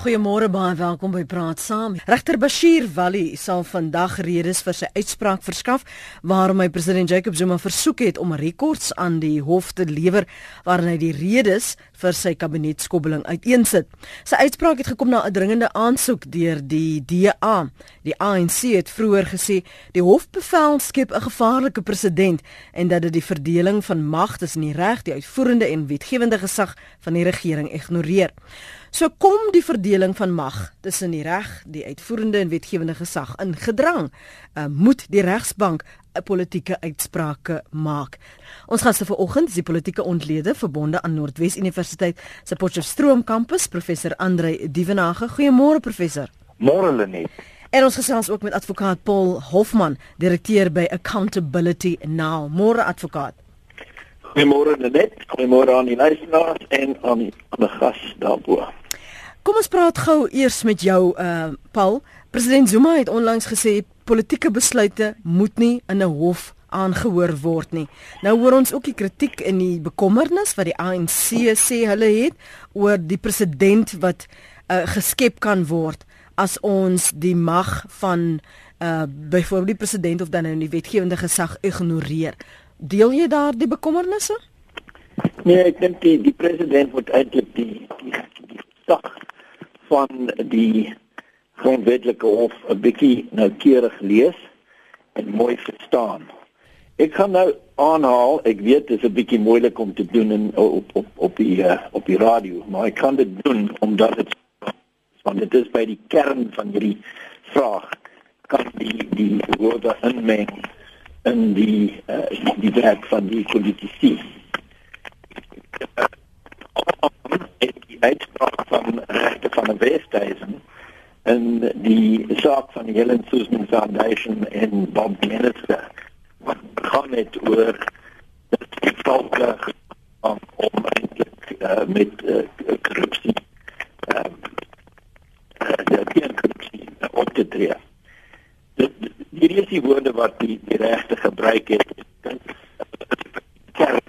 Goeiemôre baie welkom by Praat Saam. Regter Bashir Wali sal vandag redes vir sy uitspraak verskaf waarom hy president Jacob Zuma versoek het om rekords aan die hof te lewer waarin hy die redes vir sy kabinetskobbeling uiteensit. Sy uitspraak het gekom na 'n dringende aansoek deur die DA. Die ANC het vroeër gesê die hofbevel skep 'n gevaarlike presedent en dat dit die verdeling van mag tussen die reg, die uitvoerende en wetgewende gesag van die regering ignoreer. So kom die verdeling van mag tussen die reg, die uitvoerende en wetgewende gesag in gedrang. Uh, moet die regsbank 'n politieke uitsprake maak. Ons gaan se vanoggend die politieke ontlede verbonde aan Noordwes Universiteit se Potchefstroom kampus, professor Andre Dievenage. Goeiemôre professor. Môre Lenet. En ons gesels ook met advokaat Paul Hofman, direkteur by Accountability Now. Môre advokaat. Goeiemôre Lenet. Goeiemôre aan die luisteraars en aan die aan die gas daarbo. Kom ons praat gou eers met jou uh Paul. President Zuma het onlangs gesê politieke besluite moet nie in 'n hof aangehoor word nie. Nou hoor ons ook die kritiek en die bekommernis wat die ANC sê hulle het oor die president wat uh, geskep kan word as ons die mag van uh byvoorbeeld die president of dan nou die wetgewende gesag ignoreer. Deel jy daar die bekommernisse? Nee, ek dink die die president moet eintlik die die, die sag van die grondwetlike hof 'n bietjie noukeurig lees en mooi verstaan. Ek kan nou aanhaal, ek weet dit is 'n bietjie moeilik om te doen in op op op die uh, op die radio, maar ek kan dit doen omdat dit want dit is by die kern van hierdie vraag kan die die woorde inmeng in die uh, die werk van die politici. Die uitspraak van regte van die Westhuizen en die saak van die Helen Suzman Foundation en Bob Minister wat gaan net oor die volke om om eintlik uh, met uh, korrupsie uh, uh, die korrupsie uh, op te tree. Hier is die woorde wat die, die regte gebruik het. Kern,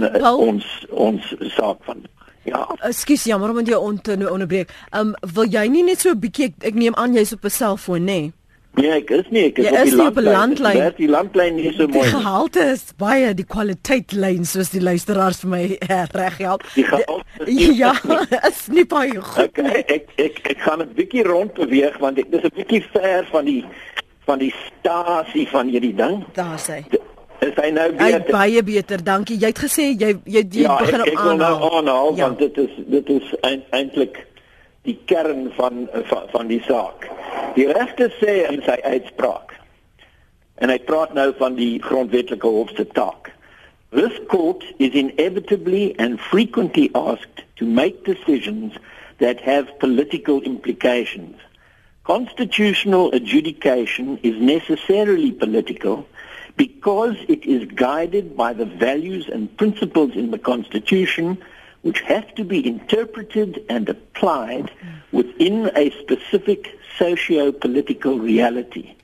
uh, ons ons saak van Ja. Ekskuus jammer om jou ont nou onderbreek. Ehm um, wil jy nie net so 'n bietjie ek, ek neem aan jy's op 'n selfoon nê? Nee? Nee, ek is nie, ek is, is op die landlyn. Daar die landlyn nie so mooi. Die gehalte is baie die kwaliteit lyn soos die luisteraars vir my uh, reg help. Ja, is nie baie goed. Ek ek ek, ek, ek gaan 'n bietjie rond beweeg want dit is 'n bietjie ver van die van die stasie van hierdie ding. Daar sê is hy nou beter? Hy baie beter, dankie. Jy het gesê jy jy, jy ja, begin op aanhaal. Ja, ek wil nou aanhaal ja. want dit is dit is eintlik die kern van van, van die saak. Die regter sê in sy uitspraak en hy praat nou van die grondwetlike hof se taak. This court is inevitably and frequently asked to make decisions that have political implications. Constitutional adjudication is necessarily political because it is guided by the values and principles in the Constitution which have to be interpreted and applied within a specific socio-political reality.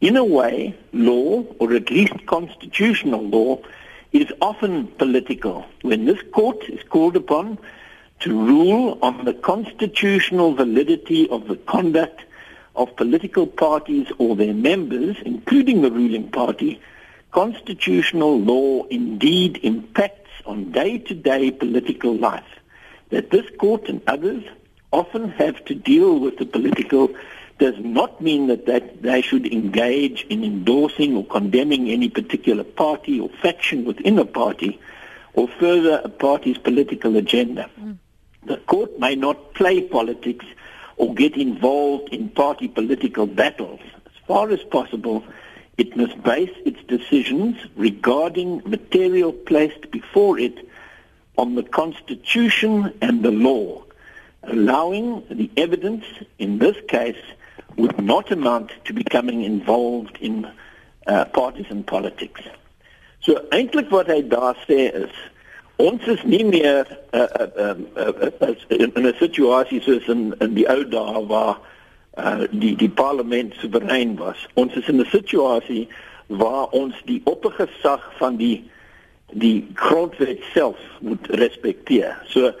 In a way, law, or at least constitutional law, is often political when this court is called upon to rule on the constitutional validity of the conduct of political parties or their members, including the ruling party, constitutional law indeed impacts on day-to-day political life, that this court and others often have to deal with the political does not mean that, that they should engage in endorsing or condemning any particular party or faction within a party or further a party's political agenda. Mm. The court may not play politics or get involved in party political battles. As far as possible, it must base its decisions regarding material placed before it on the Constitution and the law, allowing the evidence in this case would not amount to becoming involved in uh, partisan politics. So eintlik wat hy daar sê is ons is nie meer uh, uh, uh, uh, in 'n situasie soos in in die ou dae waar uh, die die parlement soewerein was. Ons is in 'n situasie waar ons die oppergesag van die die grondwet self moet respekteer. So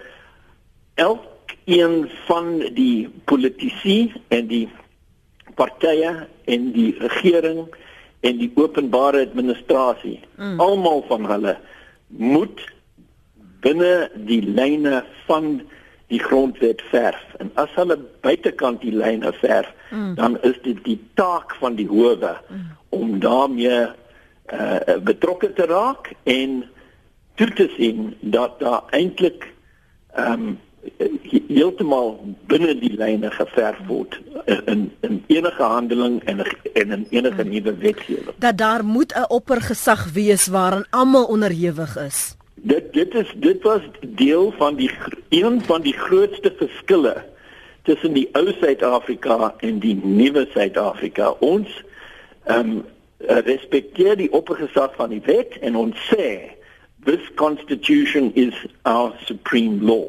elk een van die politici en die partye en die regering en die openbare administrasie mm. almal van hulle moet binne die lyne van die grondwet verf en as hulle buitekant die lyne verf mm. dan is dit die taak van die howe mm. om daarmee uh, betrokke te raak en toe te sien dat daar eintlik ehm um, heeltemal binne die lyne geverf word in in enige handeling en in in enige hmm. nuwe wetgewing. Dat daar moet 'n oppergesag wees waaraan almal onderhewig is. Dit dit is dit was deel van die een van die grootste verskille tussen die ou Suid-Afrika en die nuwe Suid-Afrika. Ons ehm um, respekteer die oppergesag van die wet en ons sê this constitution is our supreme law.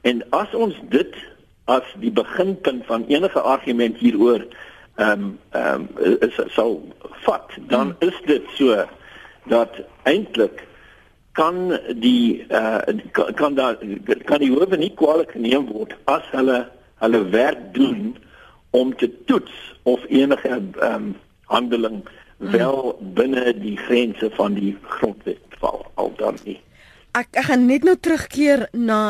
En as ons dit as die beginpunt van enige argument hieroor ehm um, ehm um, sou vat, dan hmm. is dit so dat eintlik kan die uh, kan daar kan die hoewe nie kwaliek geneem word as hulle hulle werk doen om te toets of enige ehm um, handeling hmm. wel binne die grense van die grondwet val al dan nie ek ek gaan net nou terugkeer na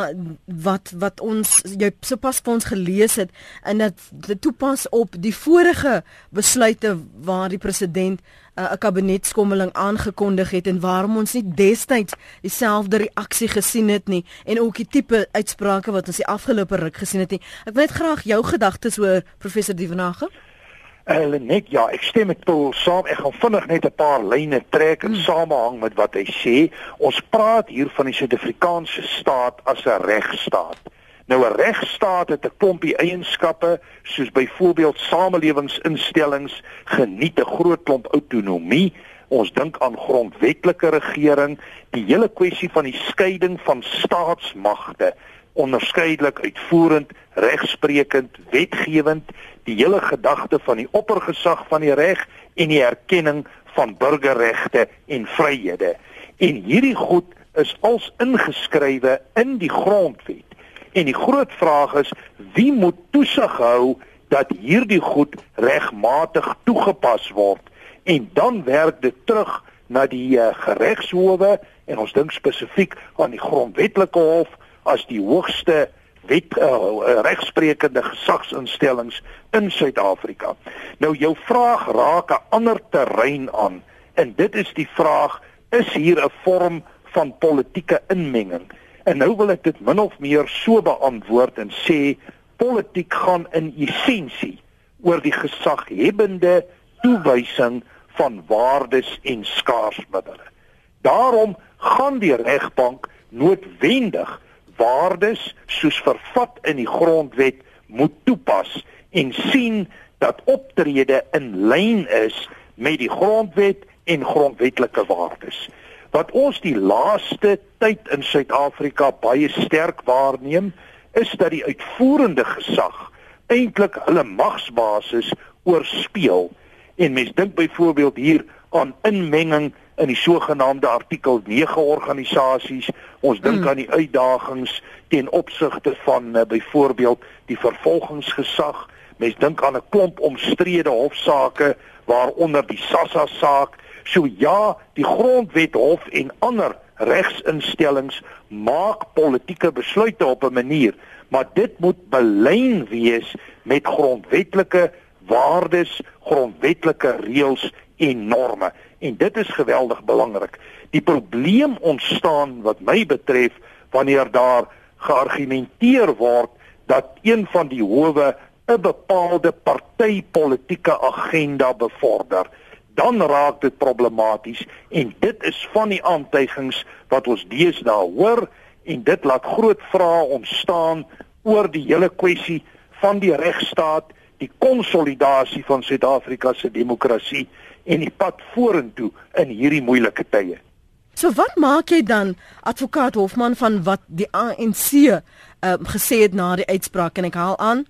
wat wat ons jy sopas vir ons gelees het en dat dit toepas op die vorige besluite waar die president 'n uh, kabinetskommeling aangekondig het en waarom ons nie destyds dieselfde reaksie gesien het nie en ook die tipe uitsprake wat ons die afgelope ruk gesien het nie. Ek wil net graag jou gedagtes oor professor Dievenage. Hulle net ja, ek stem met Paul saam. Ek gaan vinnig net 'n paar lyne trek in hmm. samehang met wat hy sê. Ons praat hier van die Suid-Afrikaanse staat as 'n regstaat. Nou 'n regstaat het 'n klompie eienskappe soos byvoorbeeld samelewingsinstellings geniet 'n groot klomp autonomie. Ons dink aan grondwetlike regering, die hele kwessie van die skeiding van staatsmagte onderskeidelik uitvoerend, regsprekend, wetgewend, die hele gedagte van die oppergesag van die reg en die erkenning van burgerregte en vryhede. En hierdie goed is als ingeskrywe in die grondwet. En die groot vraag is wie moet toesig hou dat hierdie goed regmatig toegepas word? En dan werk dit terug na die uh, geregshowe en ons dink spesifiek aan die grondwetlike hof as die hoogste wet uh, regsprekende gesagsinstellings in Suid-Afrika. Nou jou vraag raak 'n ander terrein aan en dit is die vraag is hier 'n vorm van politieke inmenging? En nou wil ek dit min of meer so beantwoord en sê politiek gaan in essensie oor die gesaghebende toewysing van waardes en skaarsmiddels. Daarom gaan die regbank noodwendig waardes soos vervat in die grondwet moet toepas en sien dat optrede in lyn is met die grondwet en grondwetlike waardes. Wat ons die laaste tyd in Suid-Afrika baie sterk waarneem, is dat die uitvoerende gesag eintlik hulle magsbasis oorspeel. En mens dink byvoorbeeld hier aan inmenging in die sogenaamde artikel 9 organisasies. Ons dink mm. aan die uitdagings ten opsigte van uh, byvoorbeeld die vervolgingsgesag. Mens dink aan 'n klomp omstrede hofsaake waaronder die Sassa saak. So ja, die grondwet hof en ander regsinstellings maak politieke besluite op 'n manier, maar dit moet belyn wees met grondwetlike waardes, grondwetlike reëls en norme en dit is geweldig belangrik. Die probleem ontstaan wat my betref wanneer daar geargumenteer word dat een van die howe 'n bepaalde partytetiese agenda bevorder, dan raak dit problematies en dit is van die aantuigings wat ons deesdae hoor en dit laat groot vrae ontstaan oor die hele kwessie van die regstaat, die konsolidasie van Suid-Afrika se demokrasie en die pad vorentoe in hierdie moeilike tye. So wat maak jy dan advokaat Hofman van wat die ANC uh, gesê het na die uitspraak en ek haal aan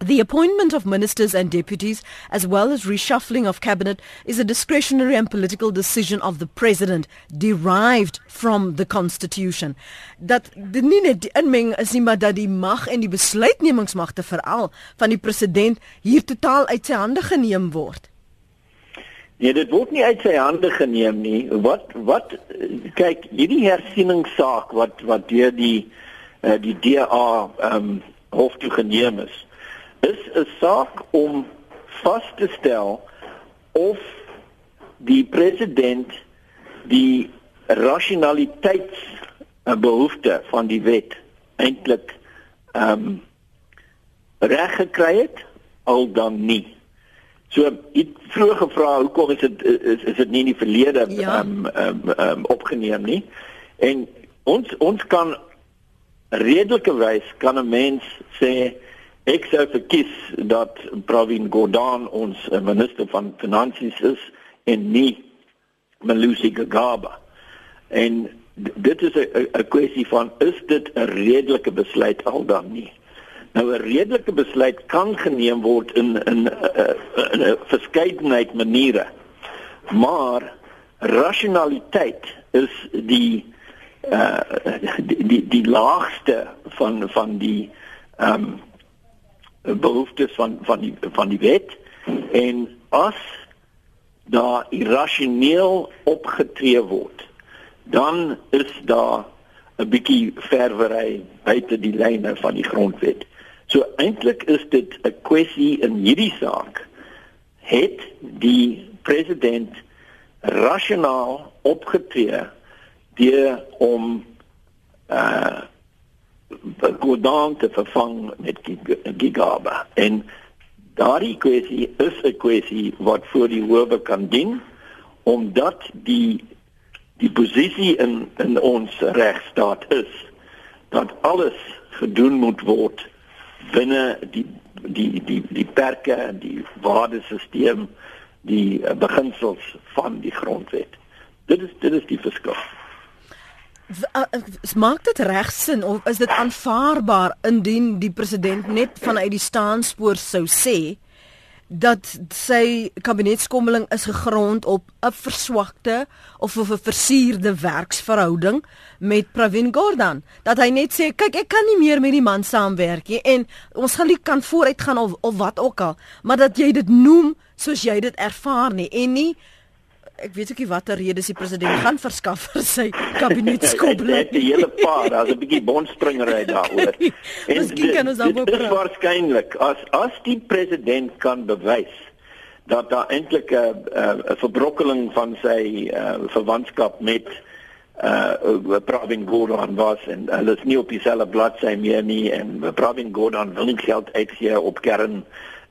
The appointment of ministers and deputies, as well as reshuffling of cabinet, is a discretionary and political decision of the president, derived from the constitution. Dat die nie net inmeng is nie, maar dat die mag en die besluitnemingsmagte veral van die president hier totaal uit sy hande geneem word. Nee, dit word nie uit sy hande geneem nie. Wat wat kyk, hierdie hersieningssaak wat wat deur die uh, die DA ehm um, hof toe geneem is is 'n saak om vas te stel of die president die rasionaliteitsbehoefte van die wet eintlik ehm um, reg gekry het al dan nie. So ek vroeg gevra hoekom is dit is, is dit nie in die verlede ehm ja. um, um, um, opgeneem nie. En ons ons kan redelike wys kan 'n mens sê Ek sou verkies dat Pravin Gordhan ons eh, minister van finansies is en nie Malusi Gagaba. En dit is 'n kwessie van is dit 'n redelike besluit al dan nie. Nou 'n redelike besluit kan geneem word in in eh, eh, 'n verskeidenheid maniere. Maar rationaliteit is die uh die die, die laagste van van die ehm um, behoeftes van van die van die wet en as daar irrasioneel opgetree word dan is daar 'n bietjie verwery buite die lyne van die grondwet. So eintlik is dit 'n kwessie in hierdie saak het die president rasionaal opgetree deur om uh Godaan te vervang met Gigaba en daardie kwessie is 'n kwessie wat voor die howe kan dien omdat die die posisie in in ons regstaat is dat alles gedoen moet word binne die die die die perke en die waardesisteem die beginsels van die grondwet. Dit is dit is die verskil maak dit reg sin of is dit aanvaarbaar indien die president net vanuit die staanspoor sou sê dat sy kabinetskommeling is gegrond op 'n verswakte of of 'n versuurde werksverhouding met Pravin Gordhan? Dat hy net sê kyk ek kan nie meer met die man saamwerk nie en ons gaan nie kan vooruitgaan of of wat ook al maar dat jy dit noem soos jy dit ervaar nie en nie ek weet ook nie watter redes die president gaan verskaf vir sy kabinetskobbeling. die hele paar, daar's 'n bietjie bondspringery daaroor. en Miskien kan ons daaroor praat. Waarskynlik as as die president kan bewys dat daar eintlik 'n 'n verbrokkeling van sy uh, verwantskap met uh Pravin Gordhan was en hulle is nie op dieselfde bladsy meer nie en Pravin Gordhan wil nie geld uitgee op kern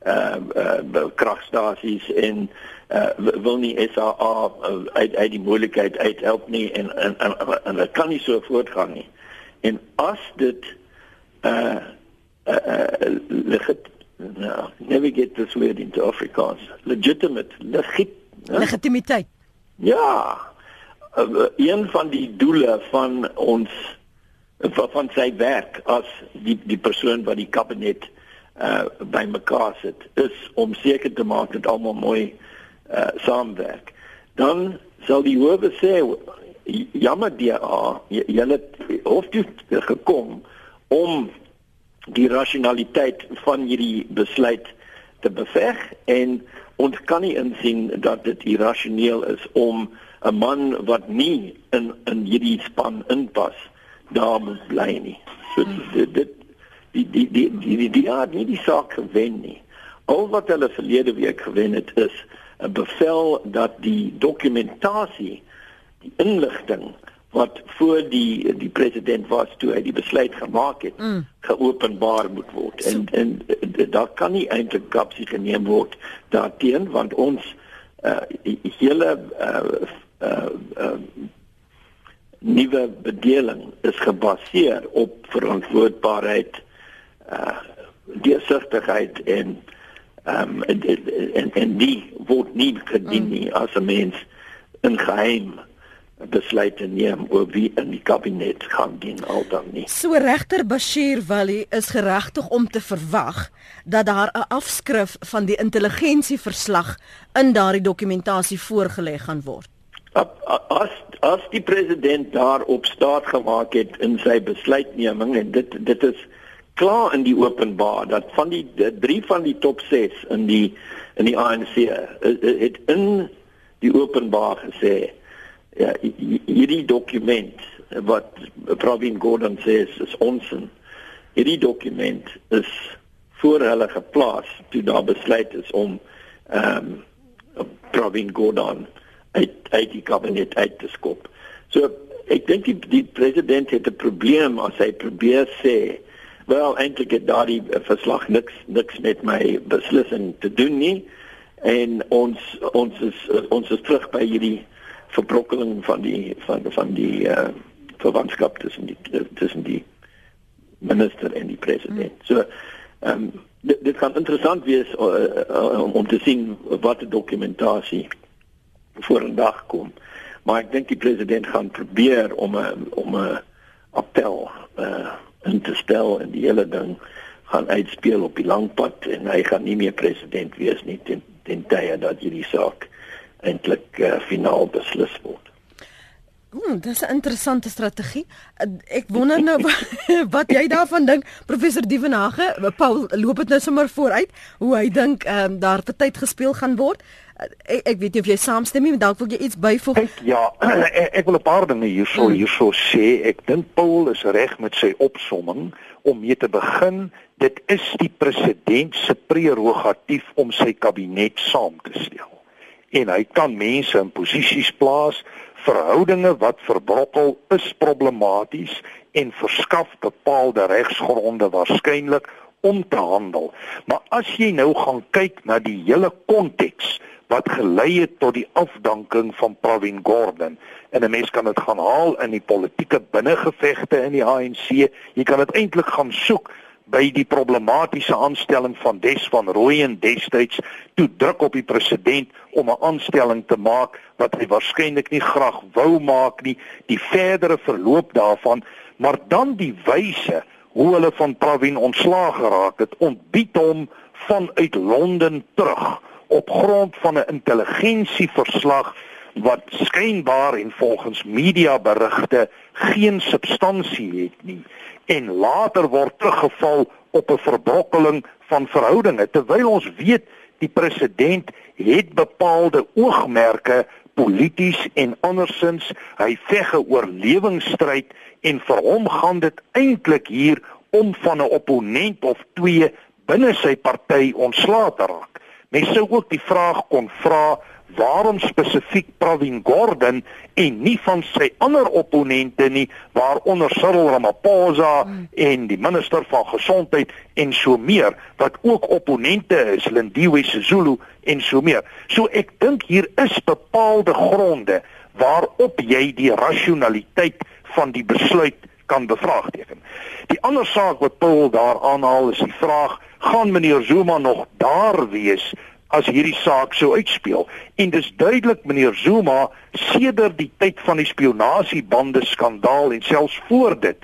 uh, uh kragstasies en uh, wil nie SAA uh, uit uit die moeilikheid uithelp nie en en en, en dit kan nie so voortgaan nie. En as dit uh uh, uh legit nou never get this word into Afrikaans legitimate legit uh, legitimiteit. Ja. Uh, een van die doele van ons van, van sy werk as die die persoon wat die kabinet uh by mekaar sit is om seker te maak dat almal mooi uh saamwerk. Dan sal die howe sê jammer DA, julle hoef toe gekom om die rationaliteit van hierdie besluit te beveg en ons kan nie insien dat dit irrasioneel is om 'n man wat nie in in hierdie span inpas daar moet bly nie. So dit dit die die die die die die ja, nie die saak gewen nie. Al wat hulle verlede week gewen het is 'n bevel dat die dokumentasie, die inligting wat voor die die president was toe hy die besluit gemaak het, mm. geopenbaar moet word. En en daar kan nie eintlik kapsie geneem word daarteen want ons uh hele uh uh, uh nuwe bedeling is gebaseer op verantwoordbaarheid uh deursigtigheid en ehm um, en, en die word nie gedien nie as 'n mens in geheim besluite neem oor wie in die kabinet gaan dien al dan nie. So regter Bashir Wali is geregtig om te verwag dat daar 'n afskrif van die intelligensieverslag in daardie dokumentasie voorgelê gaan word. As as die president daarop staat gemaak het in sy besluitneming en dit dit is klaar in die openbaar dat van die drie van die top 6 in die in die ANC het in die openbaar gesê ja hierdie dokument wat Provin Gordon sê is onsin. Hierdie dokument is voor hulle geplaas toe daar besluit is om ehm um, Provin Gordon uit uit die kabinet uit te skop. So ek dink die, die president het 'n probleem as hy probeer sê wel eintlik het daardie verslag niks niks met my beslissing te doen nie en ons ons is ons is terug by hierdie verbrokkeling van die van van die uh, verwantskap tussen die tussen die minister en die president. Hmm. So ehm um, dit, dit kan interessant wees uh, uh, om, om te sien wat die dokumentasie voor 'n dag kom. Maar ek dink die president gaan probeer om 'n om 'n appel uh, in te stel en die hele ding gaan uitspeel op die lang pad en hy gaan nie meer president wees nie ten, ten tye dat hierdie saak eintlik uh, finaal beslis word. Hmm, dis 'n interessante strategie. Ek wonder nou wat jy daarvan dink, professor Dievenage. Paul loop dit nou sommer vooruit hoe hy dink ehm um, daar tyd gespeel gaan word. Ek, ek weet nie of jy saamstem nie, maar dalk wil jy iets byvoeg. Ek, ja, ek, ek wil 'n paar dinge hierso hmm. hierso sê. Ek dink Paul is reg met sy opsomming om mee te begin. Dit is die president se prerogatief om sy kabinet saam te stel en hy kan mense in posisies plaas verhoudinge wat verbrokkel is problematies en verskaf bepaalde regsgronde waarskynlik om te handel. Maar as jy nou gaan kyk na die hele konteks wat gelei het tot die afdanking van Pravin Gordhan en 'n mens kan dit gaan haal in die politieke binnengevegte in die ANC jy kan dit eintlik gaan soek by die problematiese aanstelling van Des van Rooyen destyds toe druk op die president om 'n aanstelling te maak wat hy waarskynlik nie graag wou maak nie die verdere verloop daarvan maar dan die wyse hoe hulle van Pravin ontslaag geraak het ontbied hom vanuit Londen terug op grond van 'n intelligensieverslag wat skynbaar en volgens media berigte geen substansie het nie en later word teruggeval op 'n verbrokkeling van verhoudinge terwyl ons weet die president het bepaalde oogmerke polities en andersins hy veg 'n oorlewingsstryd en vir hom gaan dit eintlik hier om van 'n opponent of twee binne sy party ontslae te raak. Mens sou ook die vraag kon vra waarom spesifiek Pravin Gordhan en nie van sy ander opponente nie waaronder Cyril Ramaphosa hmm. en die minister van gesondheid en so meer wat ook opponente is Lindiwe Sisulu en so meer. So ek dink hier is bepaalde gronde waarop jy die rasionaliteit van die besluit kan bevraagteken. Die ander saak wat Paul daar aanhaal is die vraag gaan meneer Zuma nog daar wees as hierdie saak sou uitspeel. En dis duidelik meneer Zuma sedert die tyd van die spionasiebande skandaal en selfs voor dit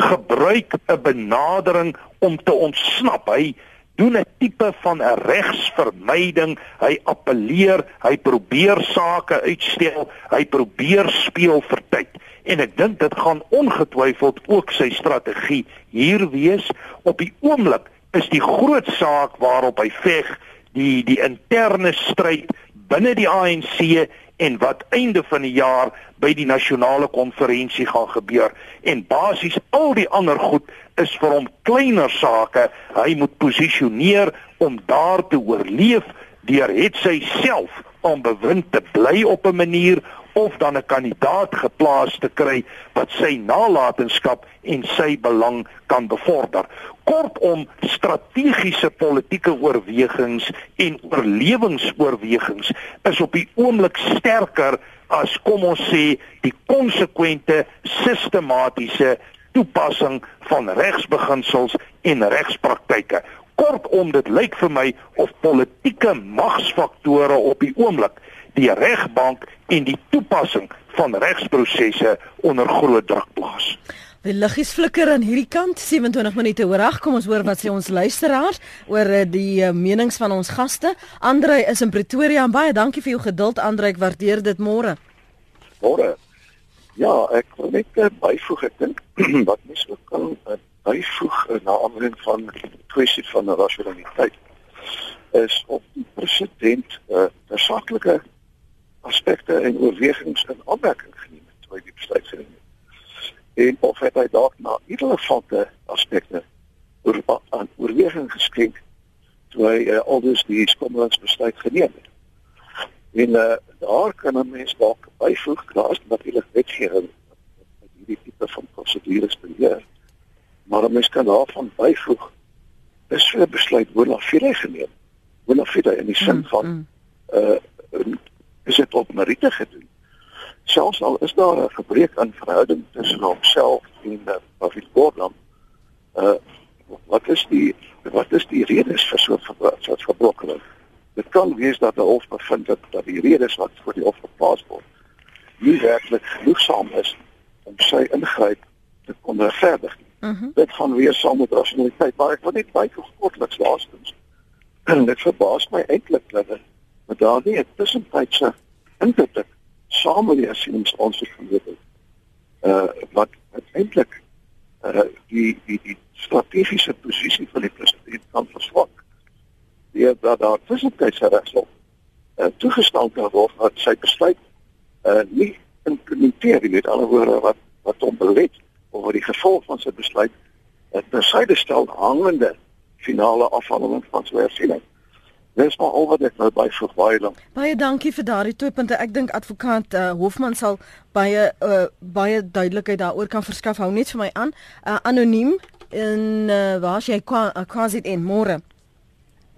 gebruik 'n benadering om te ontsnap. Hy doen 'n tipe van 'n regsvermyding hy appeleer hy probeer sake uitstel hy probeer speel vir tyd. En ek dink dit gaan ongetwyfeld ook sy strategie hier wees. Op die oomblik is die groot saak waarop hy veg die die interne stryd binne die ANC en wat einde van die jaar by die nasionale konferensie gaan gebeur. En basies al die ander goed is vir hom kleiner sake. Hy moet posisioneer om daar te oorleef deur het sy self om bewind te bly op 'n manier of dan 'n kandidaat geplaas te kry wat sy nalatenskap en sy belang kan bevorder. Kortom, strategiese politieke oorwegings en oorlewingsoorwegings is op die oomblik sterker as kom ons sê die konsekwente sistematiese toepassing van regsbeginsels en regspraktyke. Kortom, dit lyk vir my of politieke magsfaktore op die oomblik die regbank en die toepassing van regsprosesse onder groot druk plaas. Die liggies flikker aan hierdie kant 27 minute oor 8 kom ons hoor wat sê ons luisteraars oor eh, die uh, menings van ons gaste. Andre is in Pretoria en baie dankie vir jou geduld Andre, ek waardeer dit môre. Môre. Ja, ek wil net uh, byvoeg ek dink wat mens ook kan uh, byvoeg uh, na aanleiding van die kwessie van rationaliteit is op die president uh, versaklike aspekte en oorwegings in aanmerking geneem toe hy die besluit geneem het. En of het hy dalk na irrelevante aspekte oor aan oorweging geskenk toe hy uh, aldus die skommelingsbesluit geneem het. En uh, daar kan 'n mens dalk byvoeg, daar is natuurlik wetgewing wat hierdie tipe van prosedures beheer. Maar 'n mens kan daarvan byvoeg is so 'n besluit bona fide geneem. Bona fide in die sin mm, van mm, mm. uh is dit op meriete gedoen. Selfs al is daar 'n gebrek aan verhouding tussen homself en uh, David Gordon, uh wat is die wat is die redes vir so 'n verbrokkeling? Dit kan wees dat die hof bevind dat dat die redes wat vir die hof geplaas word nie werklik genoegsaam is om sy ingryp te kon regverdig. Mm -hmm. Dit gaan weer saam met rationaliteit, maar ek wil net baie kortliks laastens. En dit verbaas my eintlik dat met daardie 'n tussentydse input sameleesings ons geweet het. Uh wat eintlik uh die die die strategiese posisie van die president kan verswak deur dat daar tussentydse regshof uh, toegestaan kan word dat sy besluit uh, nie implementeer nie met alle woorde wat wat hom belet oor die gevolg van sy besluit het uh, tersyde stel hangende finale afhandeling van sy hersiening. Dis maar oor dit nou by verwyling. Baie dankie vir daardie twee punte. Ek dink advokaat uh, Hofman sal baie uh, baie duidelikheid daaroor kan verskaf. Hou net vir my aan. Uh, anoniem in uh, waar jy quasi in môre.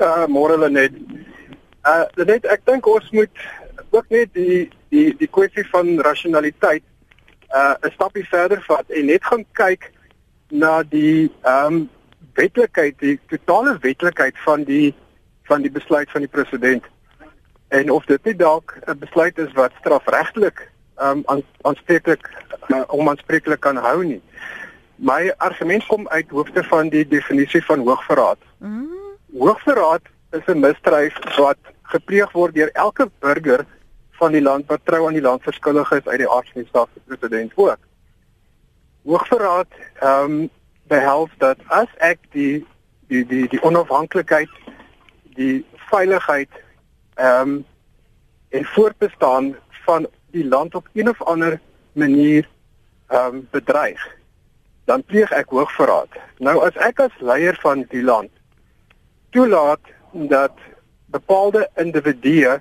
Uh môre hulle net. Uh net ek dink ons moet ook net die die die kwessie van rationaliteit uh 'n stapie verder vat en net gaan kyk na die ehm um, wetlikheid, die totale wetlikheid van die van die besluit van die president. En of dit nie dalk 'n besluit is wat strafregtelik ehm um, aanspreeklik uh, om aanspreeklik kan hou nie. My argument kom uit hoofde van die definisie van hoogverraad. Mm hoogverraad is 'n misdrijf wat gepleeg word deur elke burger van die land wat trou aan die land verskillig is uit die aard van die staat se president ook. Hoogverraad ehm um, behels dat as ek die die die die onafhanklikheid, die veiligheid ehm um, en voortbestaan van die land op een of ander manier ehm um, bedreig, dan pleeg ek hoogverraad. Nou as ek as leier van die land toelaat dat bepaalde individue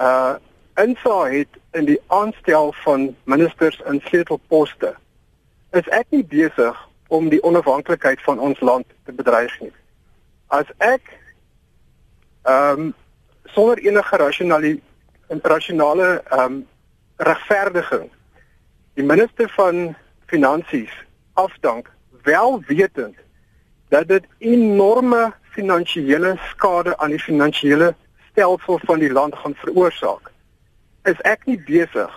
uh insaag het in die aanstel van ministers in sleutelposte is ek nie besig om die onafhanklikheid van ons land te bedreig nie. As ek ehm um, sonder enige rasionale internasionale ehm um, regverdiging die minister van finansies afdank wel wetend dat dit enorme finansiële skade aan die finansiële stelsel van die land gaan veroorsaak, is ek nie besig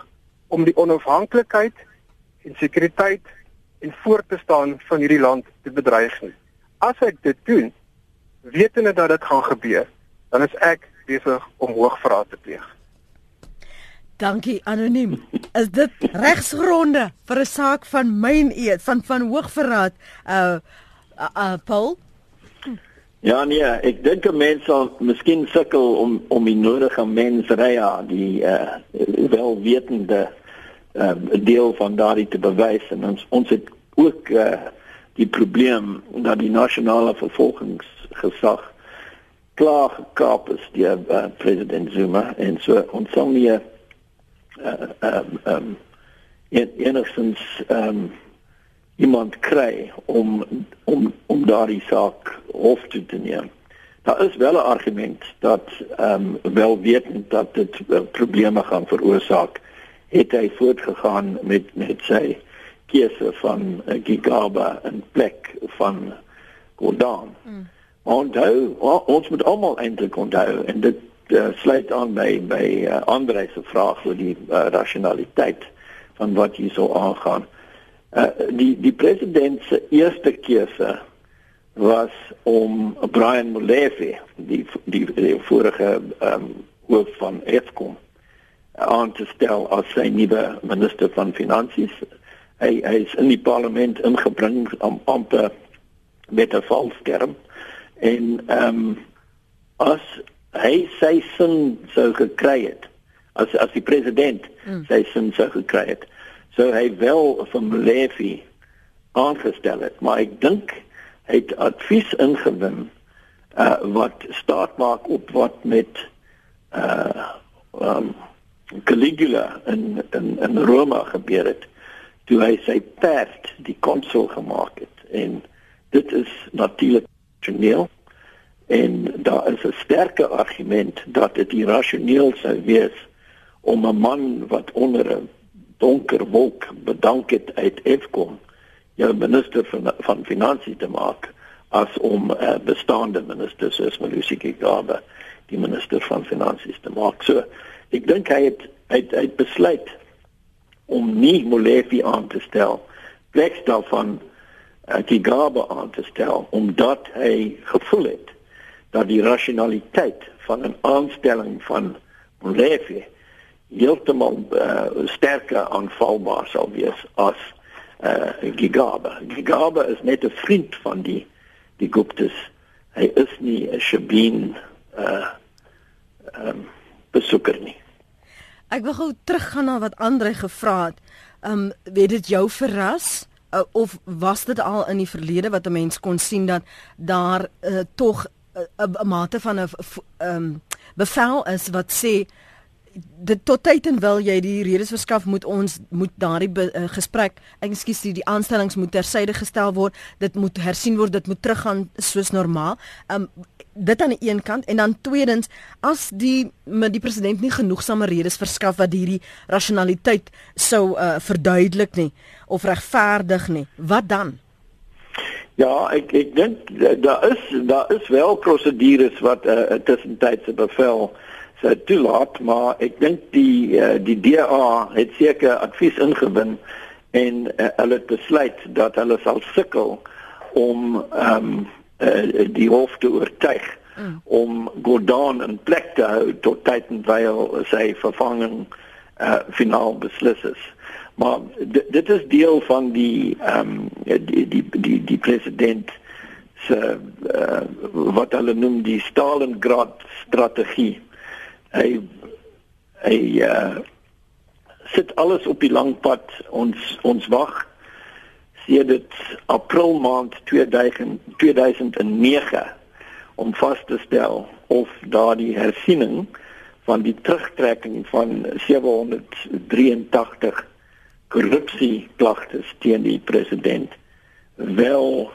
om die onafhanklikheid en sekuriteit en voortbestaan van hierdie land te bedreig nie. As ek dit doen, wetende dat dit gaan gebeur, dan is ek besig om hoogverraad te pleeg. Dankie anoniem. Is dit regsgronde vir 'n saak van myn eet van van hoogverraad? Uh uh, uh Paul Ja nee, ek dink 'n mens sal miskien sukkel om om die nodige mensrya, die uh welwetende uh deel van daardie te bewys en ons ons het ook uh die probleem dat die nasionale vervolgingsgesag klaar gekaap is deur uh, president Zuma en so ons sal nie uh um um enigstens um iemand kry om om om daardie saak hof toe te neem. Daar is wel 'n argument dat ehm um, wel wetend dat dit probleme gaan veroorsaak, het hy voortgegaan met met sy keuse van Gigaba en plek van Gordon. Mm. Onthou, ons moet almal eintlik onthou en dit uh, sluit aan by by uh, Andre se vraag oor die uh, rationaliteit van wat hier so aangaan. Uh, die die president se eerste keuse was om Brian Molefe, die die, die vorige um, hoof van Eskom, aan te stel as sy nuwe minister van finansies. Hy hy is in die parlement ingebring om amper met 'n valsterm en ehm um, as hy sy sin sou gekry het as as die president mm. sy sin sou gekry het sou hy wel van Levi aangestel het maar ek dink hy het advies ingewin uh wat staat maak op wat met uh um Caligula in in in Rome gebeur het toe hy sy perd die konsul gemaak het en dit is natuurlik rasioneel en daar is 'n sterke argument dat dit irrasioneel sou wees om 'n man wat onder 'n donker wolk bedank het uit Eskom jou minister van van finansies te maak as om 'n uh, bestaande minister soos Malusi Gigaba die minister van finansies te maak. So ek dink hy het hy het, hy het besluit om nie Molefe aan te stel plek daarvan uh, Gigaba aan te stel omdat hy gevoel het dat die rationaliteit van 'n aanstelling van Molefe heeltemal uh, sterker aanvalbaar sal wees as uh, Gigaba. Gigaba is net 'n vriend van die die Guptas. Hy is nie 'n Shabin uh um, besoeker nie. Ek wil gou teruggaan na wat Andre gevra het. Um weet dit jou verras uh, of was dit al in die verlede wat 'n mens kon sien dat daar uh, tog 'n mate van 'n um, bevel is wat sê dit tot tyd en wil jy die redes verskaf moet ons moet daardie uh, gesprek ekskuus die, die aanstellings moet tersyde gestel word dit moet hersien word dit moet teruggaan soos normaal. Um, dit aan die een kant en dan tweedens as die met die president nie genoegsame redes verskaf wat hierdie rationaliteit sou uh, verduidelik nie of regverdig nie wat dan? Ja, ek ek dink daar is daar is wel prosedures wat 'n uh, tussentydse bevel sou toelaat, maar ek dink die uh, die DA het seker advies ingewin en uh, hulle het besluit dat hulle sal sukkel om ehm um, uh, die hof te oortuig mm. om Gordon in plek te hou tot tyd en wyl sy vervanging uh, finaal beslis is. Maar dit is deel van die ehm um, die, die die die president se uh, wat hulle noem die Stalingrad strategie. Hy hy uh, sit alles op die lang pad ons ons wag sedert April maand 2000 2009 om vas te stel of daardie hersiening van die terugtrekking van 783 korrupsie klagtes teen die president wel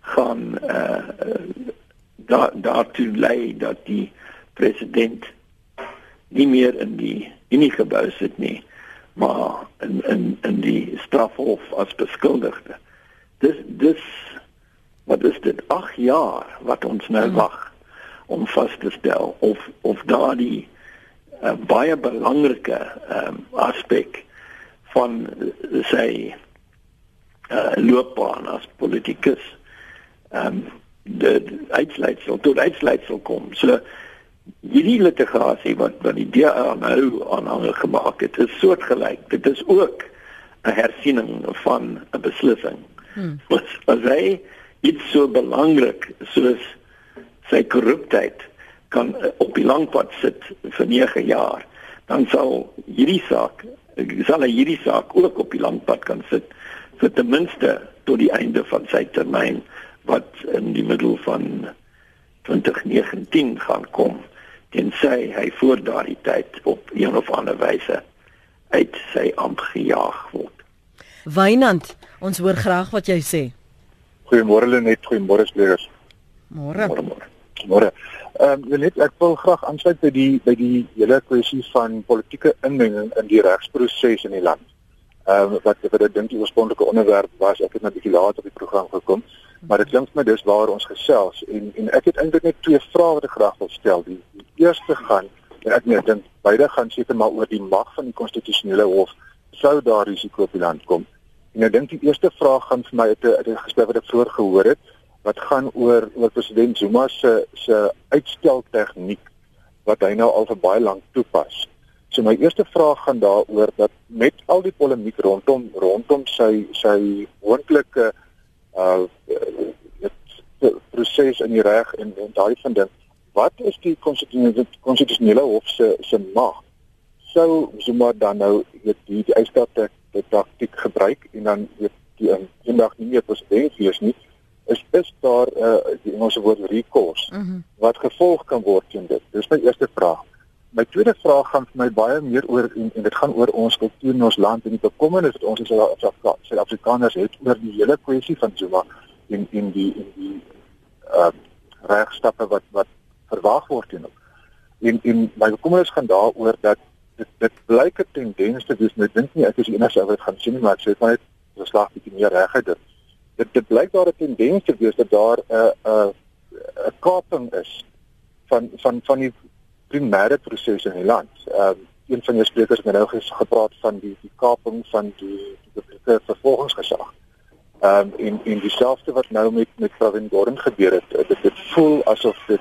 gaan uh, da daartoe lei dat die president nie meer in die Unie gebou sit nie maar in in in die strafhof as beskuldigde dis dis wat is dit 8 jaar wat ons nou hmm. wag om vas te stel of of daardie uh, baie belangrike um, aspek van sy uh, loopbaan as politikus ehm um, die uitsluitsel tot uitsluitsel kom. So hierdie litigasie wat wat die DA nou aanhang gemaak het, is soortgelyk. Dit is ook 'n hersiening van 'n beslissing. Hmm. Wat as hy iets so belangrik soos sy korruptheid kan uh, op die langpad sit vir 9 jaar, dan sal hierdie saak sal hierdie saak ook op die langpad kan sit vir ten minste tot die einde van sy termyn wat in die middel van 2019 gaan kom tensy hy voor daardie tyd op een of ander wyse uit sy amp gejaag word. Wynand, ons hoor graag wat jy sê. Goeiemôre Lenet, goeiemôre spelers. Môre. Môre. Môre. Ehm um, net ek wil graag aansluit by die by die hele kwessie van politieke inmenging in die regsproses in die land. Ehm um, wat wat ek dink die oorspronklike onderwerp was, ek het net 'n bietjie later op die program gekom, maar dit klink my dis waar ons gesels en en ek het eintlik net twee vrae wat ek graag wil stel. Die, die eerste gaan en ek net dink beide gaan seker maar oor die mag van die konstitusionele hof sou daar risiko op die land kom. En ek dink die eerste vraag gaan vir my uit 'n gesprek wat ek vroeër gehoor het wat gaan oor oor president Zuma se se uitstel tegniek wat hy nou al vir baie lank toepas. So my eerste vraag gaan daaroor dat met al die polemiek rondom rondom sy sy moontlike uh dit proses in die reg en en daai van ding wat is die konstitusionele hof se se mag sou Zuma dan nou weet die die uitstel taktiek gebruik en dan weet die eendag nie meer president wees nie is is daar 'n uh, die Engelse woord recourse mm -hmm. wat gevolg kan word teen dit. Dis my eerste vraag. My tweede vraag gaan vir my baie meer oor en, en dit gaan oor ons kultuur in ons land en die bekommernis wat ons as Suid-Afrikaners het oor die hele kwessie van Zuma en in die in die uh regstappe wat wat verwag word teen hom. En en my bekommernis gaan daaroor dat dit dit blyk 'n tendens te wees. Ek dink nie ek is die enigste wat gaan sien nie, maar ek sê net 'n slag bietjie meer regheid dit dit dit blyk daar 'n tendens te wees dat daar 'n 'n 'n kaping is van van van die primêre prosesse in die land. Ehm um, een van jou sprekers het nou gepraat van die die kaping van die die publieke vervolgingsgesag. Ehm um, en en dieselfde wat nou met met Pravin Gordhan gebeur het. Dit dit voel asof dit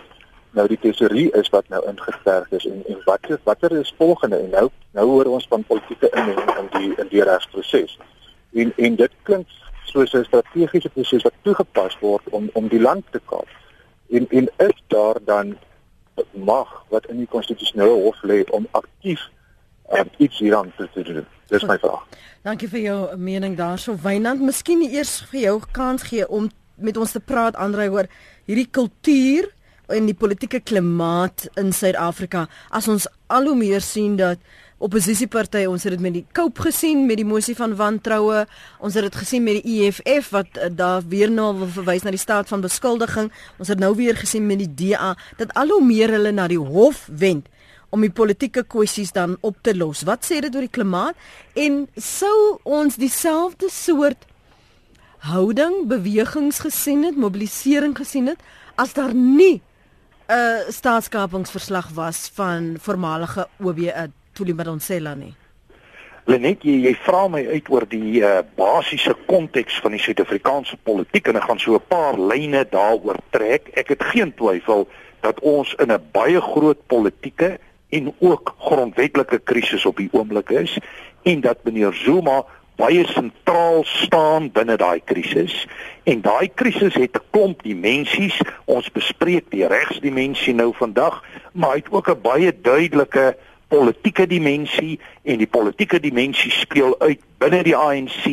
nou die tesorie is wat nou ingesterf is en en wat is watter is volgende en nou nou hoor ons van politieke inmenging in die in die regsproses. En en dit klink soos 'n strategiese proses wat toegepas word om om die land te kaap. En en is daar dan mag wat in die konstitusionele hof lê om aktief um, iets hieraan te doen? Dis my vraag. Dankie vir jou mening daarso. Wynand, miskien eers vir jou kans gee om met ons te praat Andrei oor hierdie kultuur en die politieke klimaat in Suid-Afrika as ons al hoe meer sien dat oppositiepartye. Ons het dit met die Koup gesien met die mosie van wantroue. Ons het dit gesien met die EFF wat uh, daar weer nou wil verwys na die staat van beskuldiging. Ons het nou weer gesien met die DA dat al hoe meer hulle na die hof wend om die politieke kwessies dan op te los. Wat sê dit oor die klimaat? En sou ons dieselfde soort houding bewegings gesien het mobilisering gesien het as daar nie 'n uh, staatskapingsverslag was van voormalige OB Tuli Madonsela nie. Lenet, jy, jy vra my uit oor die uh, basiese konteks van die Suid-Afrikaanse politiek en ek gaan so 'n paar lyne daaroor trek. Ek het geen twyfel dat ons in 'n baie groot politieke en ook grondwetlike krisis op die oomblik is en dat meneer Zuma baie sentraal staan binne daai krisis en daai krisis het 'n klomp dimensies ons bespreek die regsdimensie nou vandag maar hy het ook 'n baie duidelike politieke dimensie en die politieke dimensie speel uit binne die ANC,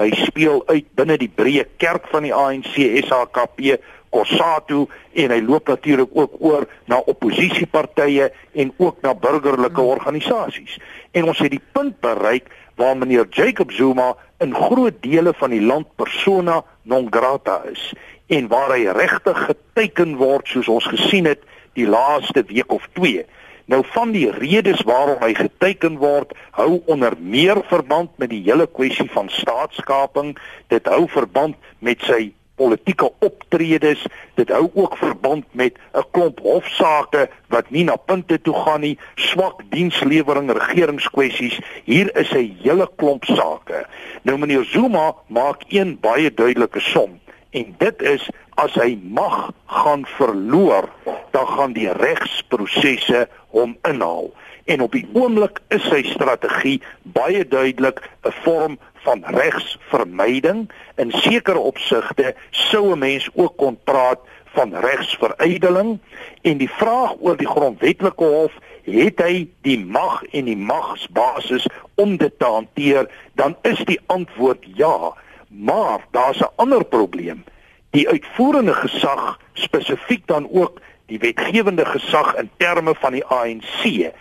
hy speel uit binne die breë kerk van die ANC, SHKP, COSATU en hy loop natuurlik ook oor na oppositiepartye en ook na burgerlike hmm. organisasies. En ons het die punt bereik waar meneer Jacob Zuma in groot dele van die land persona non grata is en waar hy regtig geteken word soos ons gesien het die laaste week of 2 Nou van die redes waarom hy geteken word, hou onder meer verband met die hele kwessie van staatskaping. Dit hou verband met sy politieke optredes. Dit hou ook verband met 'n klomp hofsaake wat nie na punte toe gaan nie, swak dienslewering, regeringskwessies. Hier is 'n hele klomp sake. Nou meneer Zuma maak een baie duidelike som en dit is as hy mag gaan verloor, dan gaan die regsprosesse hom inhaal. En op die oomblik is sy strategie baie duidelik 'n vorm van regsvermyding. In sekere opsigte sou 'n mens ook kon praat van regsverydeling en die vraag oor die grondwetlike hof het hy die mag en die magsbasis om dit te hanteer dan is die antwoord ja maar daar's 'n ander probleem. Die uitvoerende gesag spesifiek dan ook die wetgewende gesag in terme van die ANC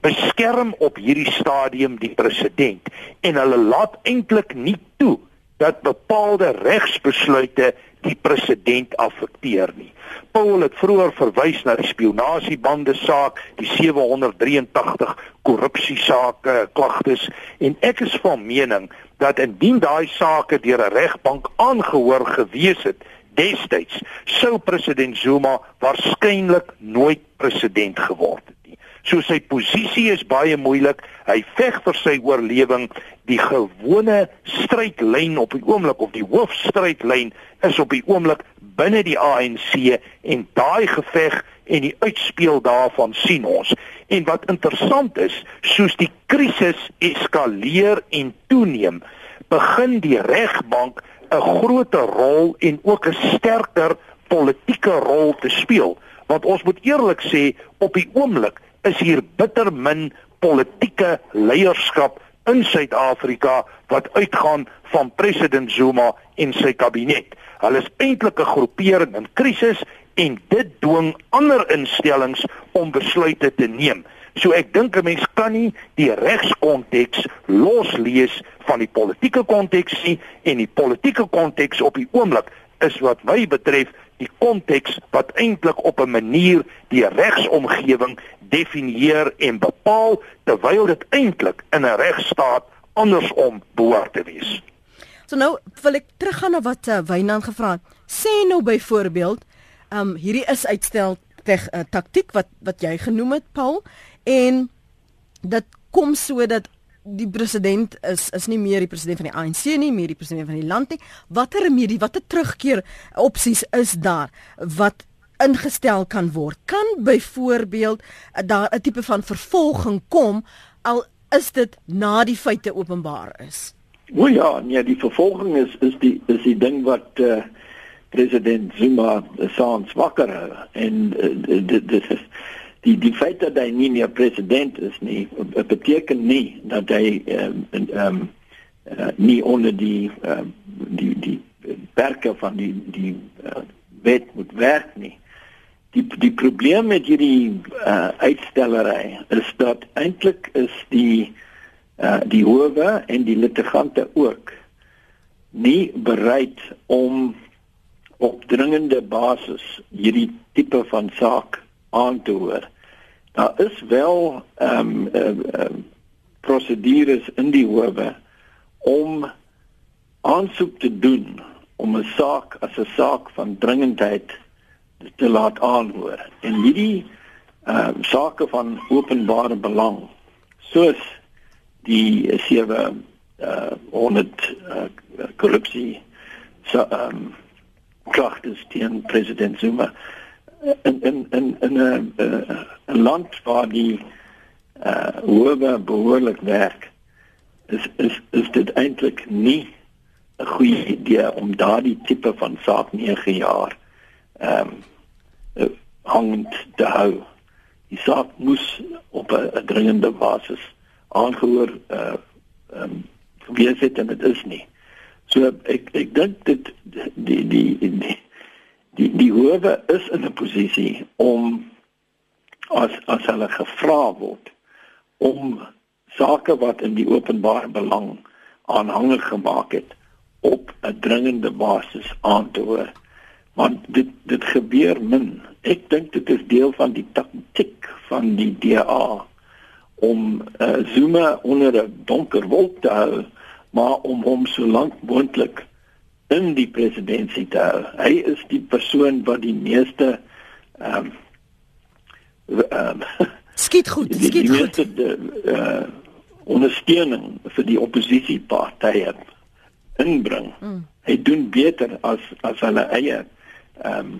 beskerm op hierdie stadium die president en hulle laat eintlik nie toe dat bepaalde regsbesluite die president affekteer nie. Paul het vroeër verwys na die spionasiebande saak, die 783 korrupsiesake, klagtes en ek is van mening dat indien daai sake deur 'n regbank aangehoor gewees het, destyds sou president Zuma waarskynlik nooit president geword het So sy posisie is baie moeilik. Hy veg vir sy oorlewing. Die gewone strydlyn op die oomblik of die hoofstrydlyn is op die oomblik binne die ANC en daai geveg en die uitspeel daarvan sien ons. En wat interessant is, soos die krisis eskaleer en toeneem, begin die regbank 'n groter rol en ook 'n sterker politieke rol te speel. Want ons moet eerlik sê, op die oomblik is hier bitter min politieke leierskap in Suid-Afrika wat uitgaan van president Zuma en sy kabinet. Hulle is eintlik 'n groepering in krisis en dit dwing ander instellings om besluite te neem. So ek dink 'n mens kan nie die regskonteks loslees van die politieke konteks nie en die politieke konteks op die oomblik is wat my betref die konteks wat eintlik op 'n manier die regsomgewing definieer en bepaal terwyl dit eintlik in 'n regstaat andersom behoort te wees. So nou wil ek teruggaan na wat uh, Wynand gevra het. Sê nou byvoorbeeld um hierdie is uitstel teg uh, taktik wat wat jy genoem het Paul en dit kom sodat die president is is nie meer die president van die ANC nie, meer die president van die land nie. Watter remedie, watter terugkeer opsies is daar wat ingestel kan word? Kan byvoorbeeld uh, daar 'n tipe van vervolging kom al is dit na die feite openbaar is? O ja, nee, die vervolging is is die is die ding wat uh, president Zuma saans wakker en uh, dit dit is die die feit dat hy nie meer president is nie beteken nie dat hy ehm um, um, uh, nie onder die uh, die die werke van die die uh, wet moet werk nie. Die die probleem met hierdie uh, uitstellery is dat eintlik is die uh, die howe en die litigante ook nie bereid om op dringende basis hierdie tipe van saak aan te hoor. Daar is wel ehm um, ehm um, prosedures in die howe om aansoek te doen om 'n saak as 'n saak van dringendheid te laat aanhoor. En hierdie ehm um, sake van openbare belang soos die sewe uh 100 uh, korrupsie so ehm um, klagtes teen president Zuma in in in in 'n 'n land waar die uh hoewe behoorlik werk is is is dit eintlik nie 'n goeie idee om daardie tipe van saak 9 jaar ehm um, hangend te hou. Die saak moes op 'n dringende basis aangehoor uh ehm um, wees het en dit is nie. So ek ek dink dit die die die die die howe is in 'n posisie om as as hulle gevra word om sake wat in die openbare belang aanhangig gemaak het op 'n dringende basis aan te hoor. Want dit dit gebeur min. Ek dink dit is deel van die taktik van die DA om uh, Zuma onder 'n donker wolk te hou, maar om hom so lank moontlik in die presidentskap te hou. Hy is die persoon wat die meeste ehm um, ehm um, skiet goed, die, skiet die goed. Die uh, ondersteuning vir die oppositiepartye inbring. Mm. Hy doen beter as as hulle eie ehm um,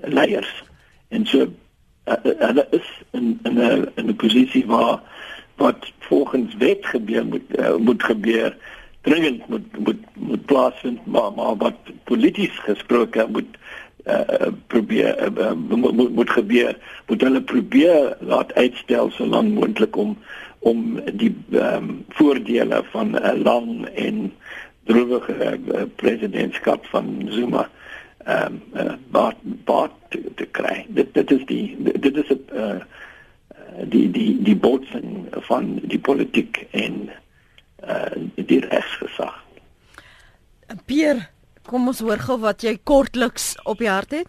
leiers. En so uh, hulle is in in 'n in 'n posisie waar wat volgens wet gebeur moet uh, moet gebeur dringend moet moet moet plaasvind maar maar wat polities gesproke moet uh, probeer uh, moet, moet moet gebeur moet hulle probeer laat uitstel so lank moontlik om om die um, voordele van 'n lang en droewige uh, presidentskap van Zuma ehm um, uh, baat baat te, te kry. Dit dit is die dit is 'n uh, die die die botsing van die politiek en uh, die regsgesag. Pier, kom ons hoor gou wat jy kortliks op die hart het.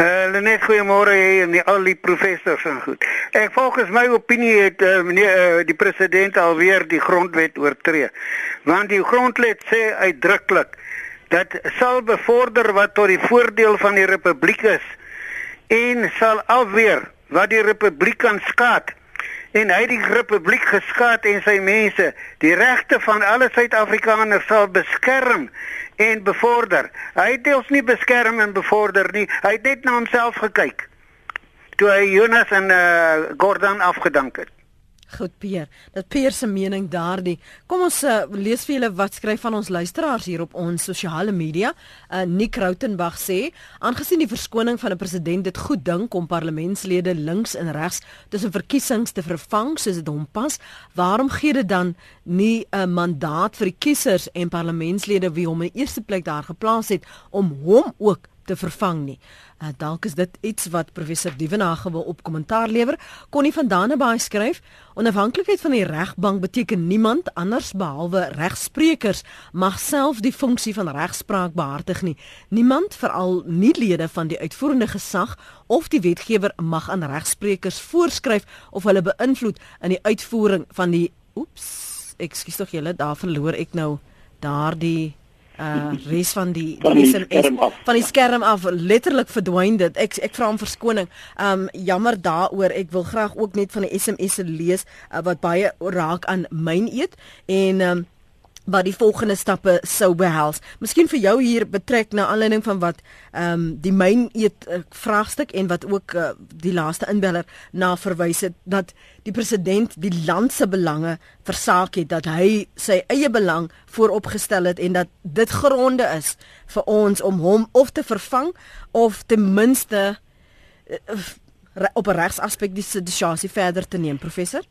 Uh, net goeiemôre hier en die al die professors en goed. Ek volgens my opinie het uh, meneer uh, die president alweer die grondwet oortree. Want die grondwet sê uitdruklik dat sal bevorder wat tot die voordeel van die republiek is en sal afweer wat die republiek kan skaad en hy die republiek geskaad en sy mense. Die regte van alle Suid-Afrikaners sal beskerm en bevorder. Hy het ons nie beskerm en bevorder nie. Hy het net na homself gekyk. Toe hy Jonas en uh, Gordon afgedank het. Goed Pier, dat Pier se mening daardie. Kom ons uh, lees vir julle wat skryf van ons luisteraars hier op ons sosiale media. Uh, Nick Rautenbach sê, aangesien die verskoning van 'n president dit goed dink om parlementslede links en regs tussen verkiesings te vervang soos dit hom pas, waarom gee dit dan nie 'n mandaat vir die kiesers en parlementslede wie hom in eerste plek daar geplaas het om hom ook te vervang nie. Uh, dalk is dit iets wat professor Dievenage wil op kommentaar lewer. Connie van Dannebaai skryf: Onafhanklikheid van die regbank beteken niemand anders behalwe regsprekers mag self die funksie van regspraak behartig nie. Niemand, veral nie lede van die uitvoerende gesag of die wetgewer mag aan regsprekers voorskryf of hulle beïnvloed in die uitvoering van die Oeps, ekskuus tog julle, daar verloor ek nou daardie uh res van die van die SMS van die skerm af letterlik verdwyn dit. Ek ek vra om verskoning. Um jammer daaroor. Ek wil graag ook net van die SMS se lees uh, wat baie raak aan myn eet. En um wat die volgende stappe sou behels. Miskien vir jou hier betrek na aanleiding van wat ehm um, die myn eet uh, vraagstuk en wat ook uh, die laaste inbeller na verwys het dat die president die land se belange versaak het dat hy sy eie belang vooropgestel het en dat dit gronde is vir ons om hom of te vervang of ten minste uh, op 'n regsaspek die situasie verder te neem professor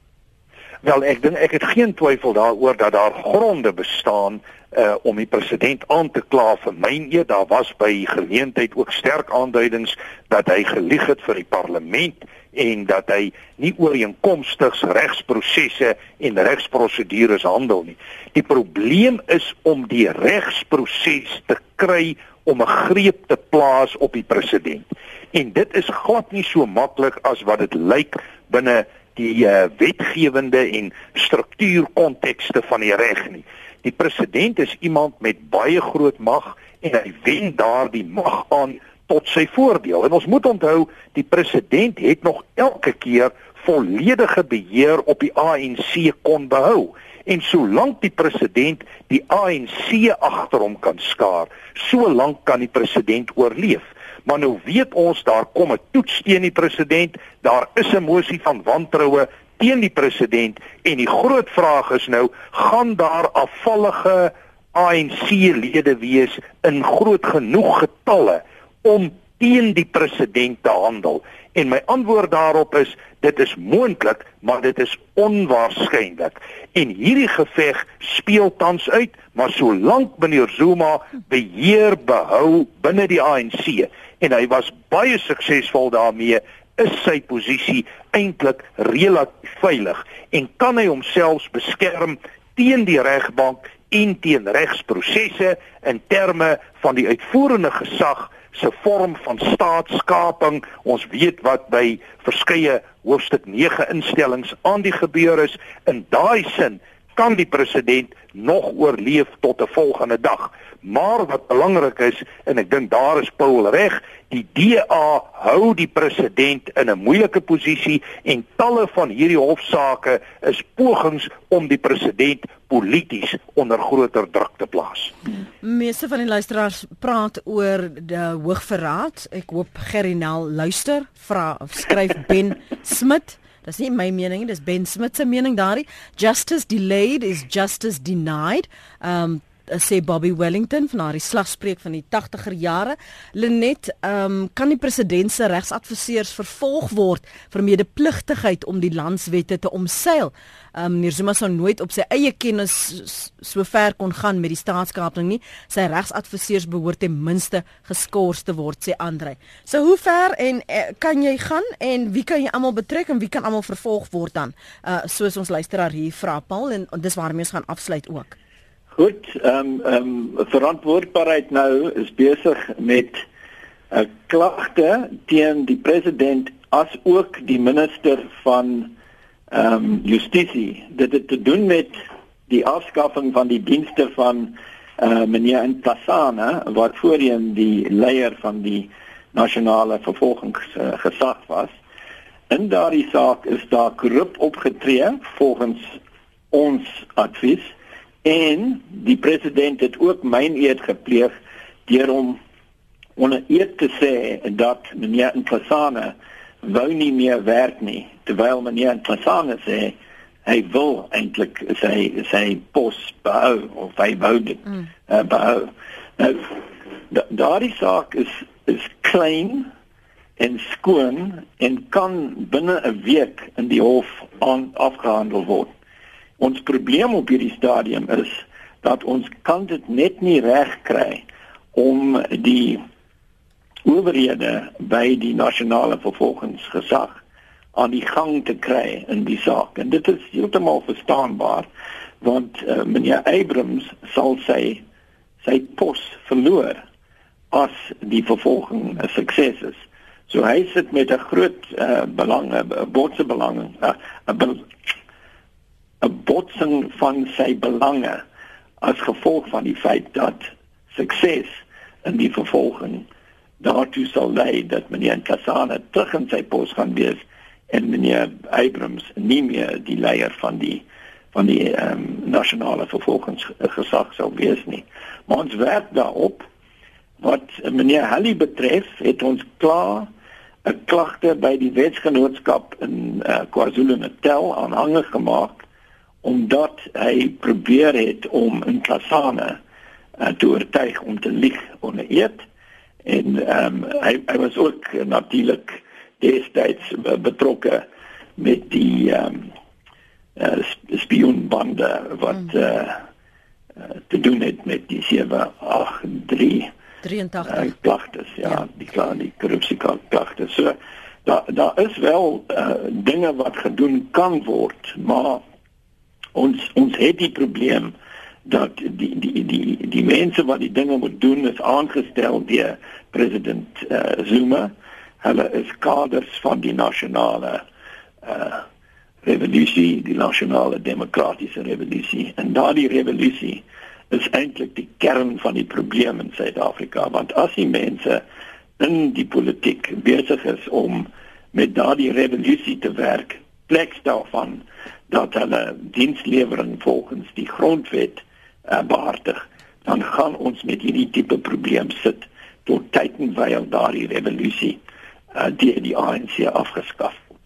Wel ek dink ek het geen twyfel daaroor dat daar gronde bestaan uh om die president aan te kla vir myne. Daar was by geleentheid ook sterk aanduidings dat hy gelieg het vir die parlement en dat hy nie ooreenkomstig regsprosesse en regsprosedures handel nie. Die probleem is om die regsproses te kry om 'n greep te plaas op die president. En dit is glad nie so maklik as wat dit lyk binne die uh, wetgewende en struktuurkontekste van die reg nie. Die president is iemand met baie groot mag en hy wen daardie mag aan tot sy voordeel. En ons moet onthou, die president het nog elke keer volledige beheer op die ANC kon behou. En solank die president die ANC agter hom kan skaar, solank kan die president oorleef maar nou weet ons daar kom 'n toets teen die president, daar is 'n mosie van wantroue teen die president en die groot vraag is nou, gaan daar afvallige ANC-lede wees in groot genoeg getalle om teen die president te handel? En my antwoord daarop is dit is moontlik, maar dit is onwaarskynlik. En hierdie geveg speel tans uit, maar solank meneer Zuma beheer behou binne die ANC en hy was baie suksesvol daarmee is sy posisie eintlik relatief veilig en kan hy homself beskerm teen die regbank en teen regsprosesse in terme van die uitvoerende gesag se vorm van staatskaping. Ons weet wat by verskeie hoofstuk 9 instellings aan die gebeur is. In daai sin kan die president nog oorleef tot 'n volgende dag Maar wat belangrik is en ek dink daar is Paul reg, die DA hou die president in 'n moeilike posisie en talle van hierdie hofsaake is pogings om die president polities onder groter druk te plaas. Meeste van die luisteraars praat oor die hoogverraad. Ek hoop Gerinel luister, vra of skryf Ben Smit Dis nie my mening nie, dis Ben Smit se mening daarin. Justice delayed is justice denied. Um Eh, sê Bobby Wellington van haar slagspreuk van die 80er jare. Lenet, ehm um, kan die president se regsadviseurs vervolg word vir medepligtigheid om die landswette te omseil? Ehm um, meneer Zuma sou nooit op sy eie kennis so ver kon gaan met die staatskaping nie. Sy regsadviseurs behoort ten minste geskort te word, sê Andre. So hoe ver en uh, kan jy gaan en wie kan jy almal betrek en wie kan almal vervolg word dan? Uh soos ons luisteraar hier vra Paul en, en dis waarmee ons gaan afsluit ook. Goed, ehm um, ehm um, verantwoordbaarheid nou is besig met 'n uh, klagte teen die president as ook die minister van ehm um, justisie. Dit het te doen met die afskaffing van die dienste van eh uh, meneer Ntasana wat voorheen die leier van die nasionale vervolgingsgesag uh, was. In daardie saak is daar korrup opgetree volgens ons advies en die president het ook myn eed gepleeg deur hom onder eed te sê dat meneer Nkosana wou nie meer werk nie terwyl meneer Nkosana sê hy wil eintlik sy sy pos behou of hy wou dit mm. uh, behou nou da, daardie saak is is klein en skoon en kan binne 'n week in die hof aan afgehandel word ons probleem op hierdie stadium is dat ons kan dit net nie reg kry om die owerhede by die nasionale vervolgingsgesag aan die gang te kry in die saak. En dit is heeltemal verstaanbaar want uh, meneer Abrams sal sy sy pos verloor as die vervolging 'n sukses is. So hy sit met 'n groot uh, belang 'n botse belang 'n uh, 'n botsing van sy belange as gevolg van die feit dat sukses in die vervolging daartoe sal lei dat meneer Kasane terug in sy pos gaan wees en meneer Abrams nie meer die leier van die van die ehm um, nasionale vervolgingsgesag sal wees nie. Maar ons werk daarop wat meneer Halli betref, het ons klaar 'n klagte by die wetsgenootskap in uh, KwaZulu-Natal aanhangig gemaak omdat hy probeer het om in Kasane uh, te oortuig om te lieg onder eed en ehm um, hy hy was ook natuurlik destyds betrokke met die ehm um, uh, spionbande wat mm. uh, te doen het met die 783 83 uh, klagtes ja, ja. die klaar die korrupsie klagtes so daar daar is wel uh, dinge wat gedoen kan word maar ons ons het die probleem dat die die die die mense wat die dinge moet doen is aangestel deur president uh, Zuma. Hulle is kaders van die nasionale uh revolusie, die nasionale demokratiese revolusie. En daardie revolusie is eintlik die kern van die probleem in Suid-Afrika, want as die mense in die politiek besig is om met daardie revolusie te werk, plek daarvan dat hulle dienslewering volgens die grondwet uh, behartig, dan gaan ons met hierdie tipe probleem sit tot tyd en wyl daardie revolusie uh, deur die ANC afgeskaf word.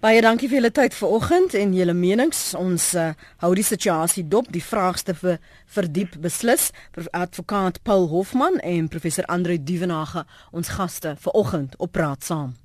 Baie dankie vir julle tyd vanoggend en julle menings. Ons uh, hou die situasie dop, die vraagste vir verdiep beslis advokaat Paul Hofman en professor Andre Duvenage ons gaste vanoggend op praat saam.